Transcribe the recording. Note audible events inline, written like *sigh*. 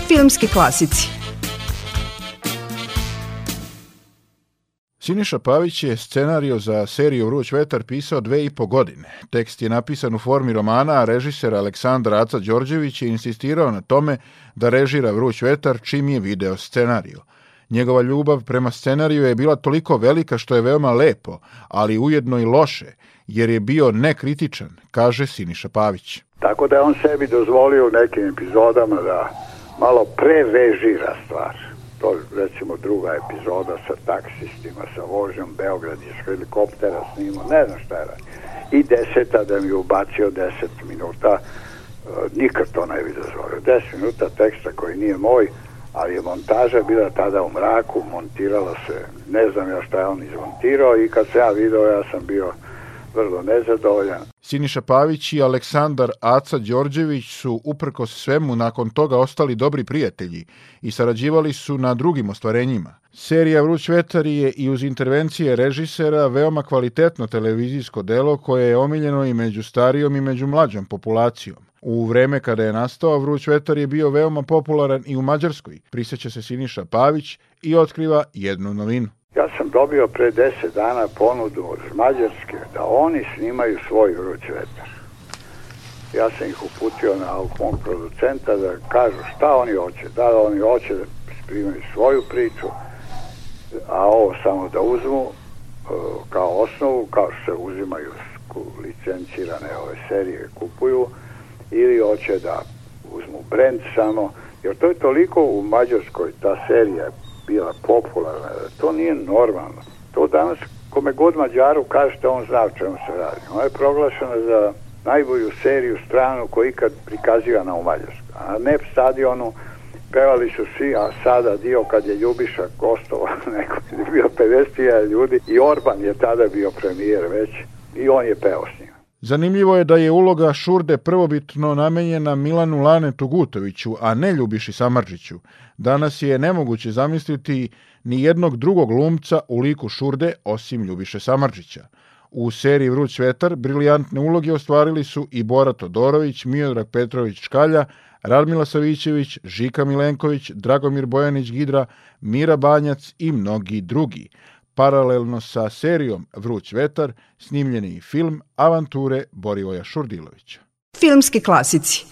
Filmski klasici Siniša Pavić je scenario za seriju Vruć vetar pisao dve i po godine. Tekst je napisan u formi romana, a režiser Aleksandar Aca Đorđević je insistirao na tome da režira Vruć vetar čim je video scenariju. Njegova ljubav prema scenariju je bila toliko velika što je veoma lepo, ali ujedno i loše, jer je bio nekritičan, kaže Siniša Pavić. Tako da je on sebi dozvolio u nekim epizodama da malo prerežira stvar. To recimo druga epizoda sa taksistima, sa vožnjom Beograd iz helikoptera snimao, ne znam šta je radi. I deseta da mi ubacio deset minuta, nikad to ne bi dozvolio. Deset minuta teksta koji nije moj, ali je montaža bila tada u mraku, montirala se, ne znam ja šta je on izmontirao i kad se ja video ja sam bio vrlo nezadovoljan. Siniša Pavić i Aleksandar Aca Đorđević su uprko svemu nakon toga ostali dobri prijatelji i sarađivali su na drugim ostvarenjima. Serija Vruć vetar je i uz intervencije režisera veoma kvalitetno televizijsko delo koje je omiljeno i među starijom i među mlađom populacijom. U vreme kada je nastao, Vruć vetar je bio veoma popularan i u Mađarskoj. Priseća se Siniša Pavić i otkriva jednu novinu. Ja sam dobio pre deset dana ponudu od Mađarske da oni snimaju svoj vruć vetar. Ja sam ih uputio na mog producenta da kažu šta oni hoće. Da, da oni hoće da primaju svoju priču, a ovo samo da uzmu kao osnovu, kao što se uzimaju licencirane ove serije kupuju, ili hoće da uzmu brend samo, jer to je toliko u Mađarskoj, ta serija bila popularna, to nije normalno. To danas, kome god Mađaru kažete, on zna o čemu se radi. Ona je proglašena za najbolju seriju stranu koja ikad prikazivana u Mađarskoj. A ne stadionu pevali su svi, a sada dio kad je Ljubiša gostova, *laughs* neko je bio 50.000 ljudi i Orban je tada bio premijer već i on je peo s njim. Zanimljivo je da je uloga Šurde prvobitno namenjena Milanu Lanetu Gutoviću, a ne Ljubiši Samarđiću. Danas je nemoguće zamisliti ni jednog drugog glumca u liku Šurde osim Ljubiše Samarđića. U seriji Vruć vetar briljantne uloge ostvarili su i Bora Todorović, Miodrag Petrović Škalja, Radmila Savićević, Žika Milenković, Dragomir Bojanić Gidra, Mira Banjac i mnogi drugi. Paralelno sa serijom Vruć vetar snimljen je film Avanture Borivoja Šurdilovića. Filmski klasici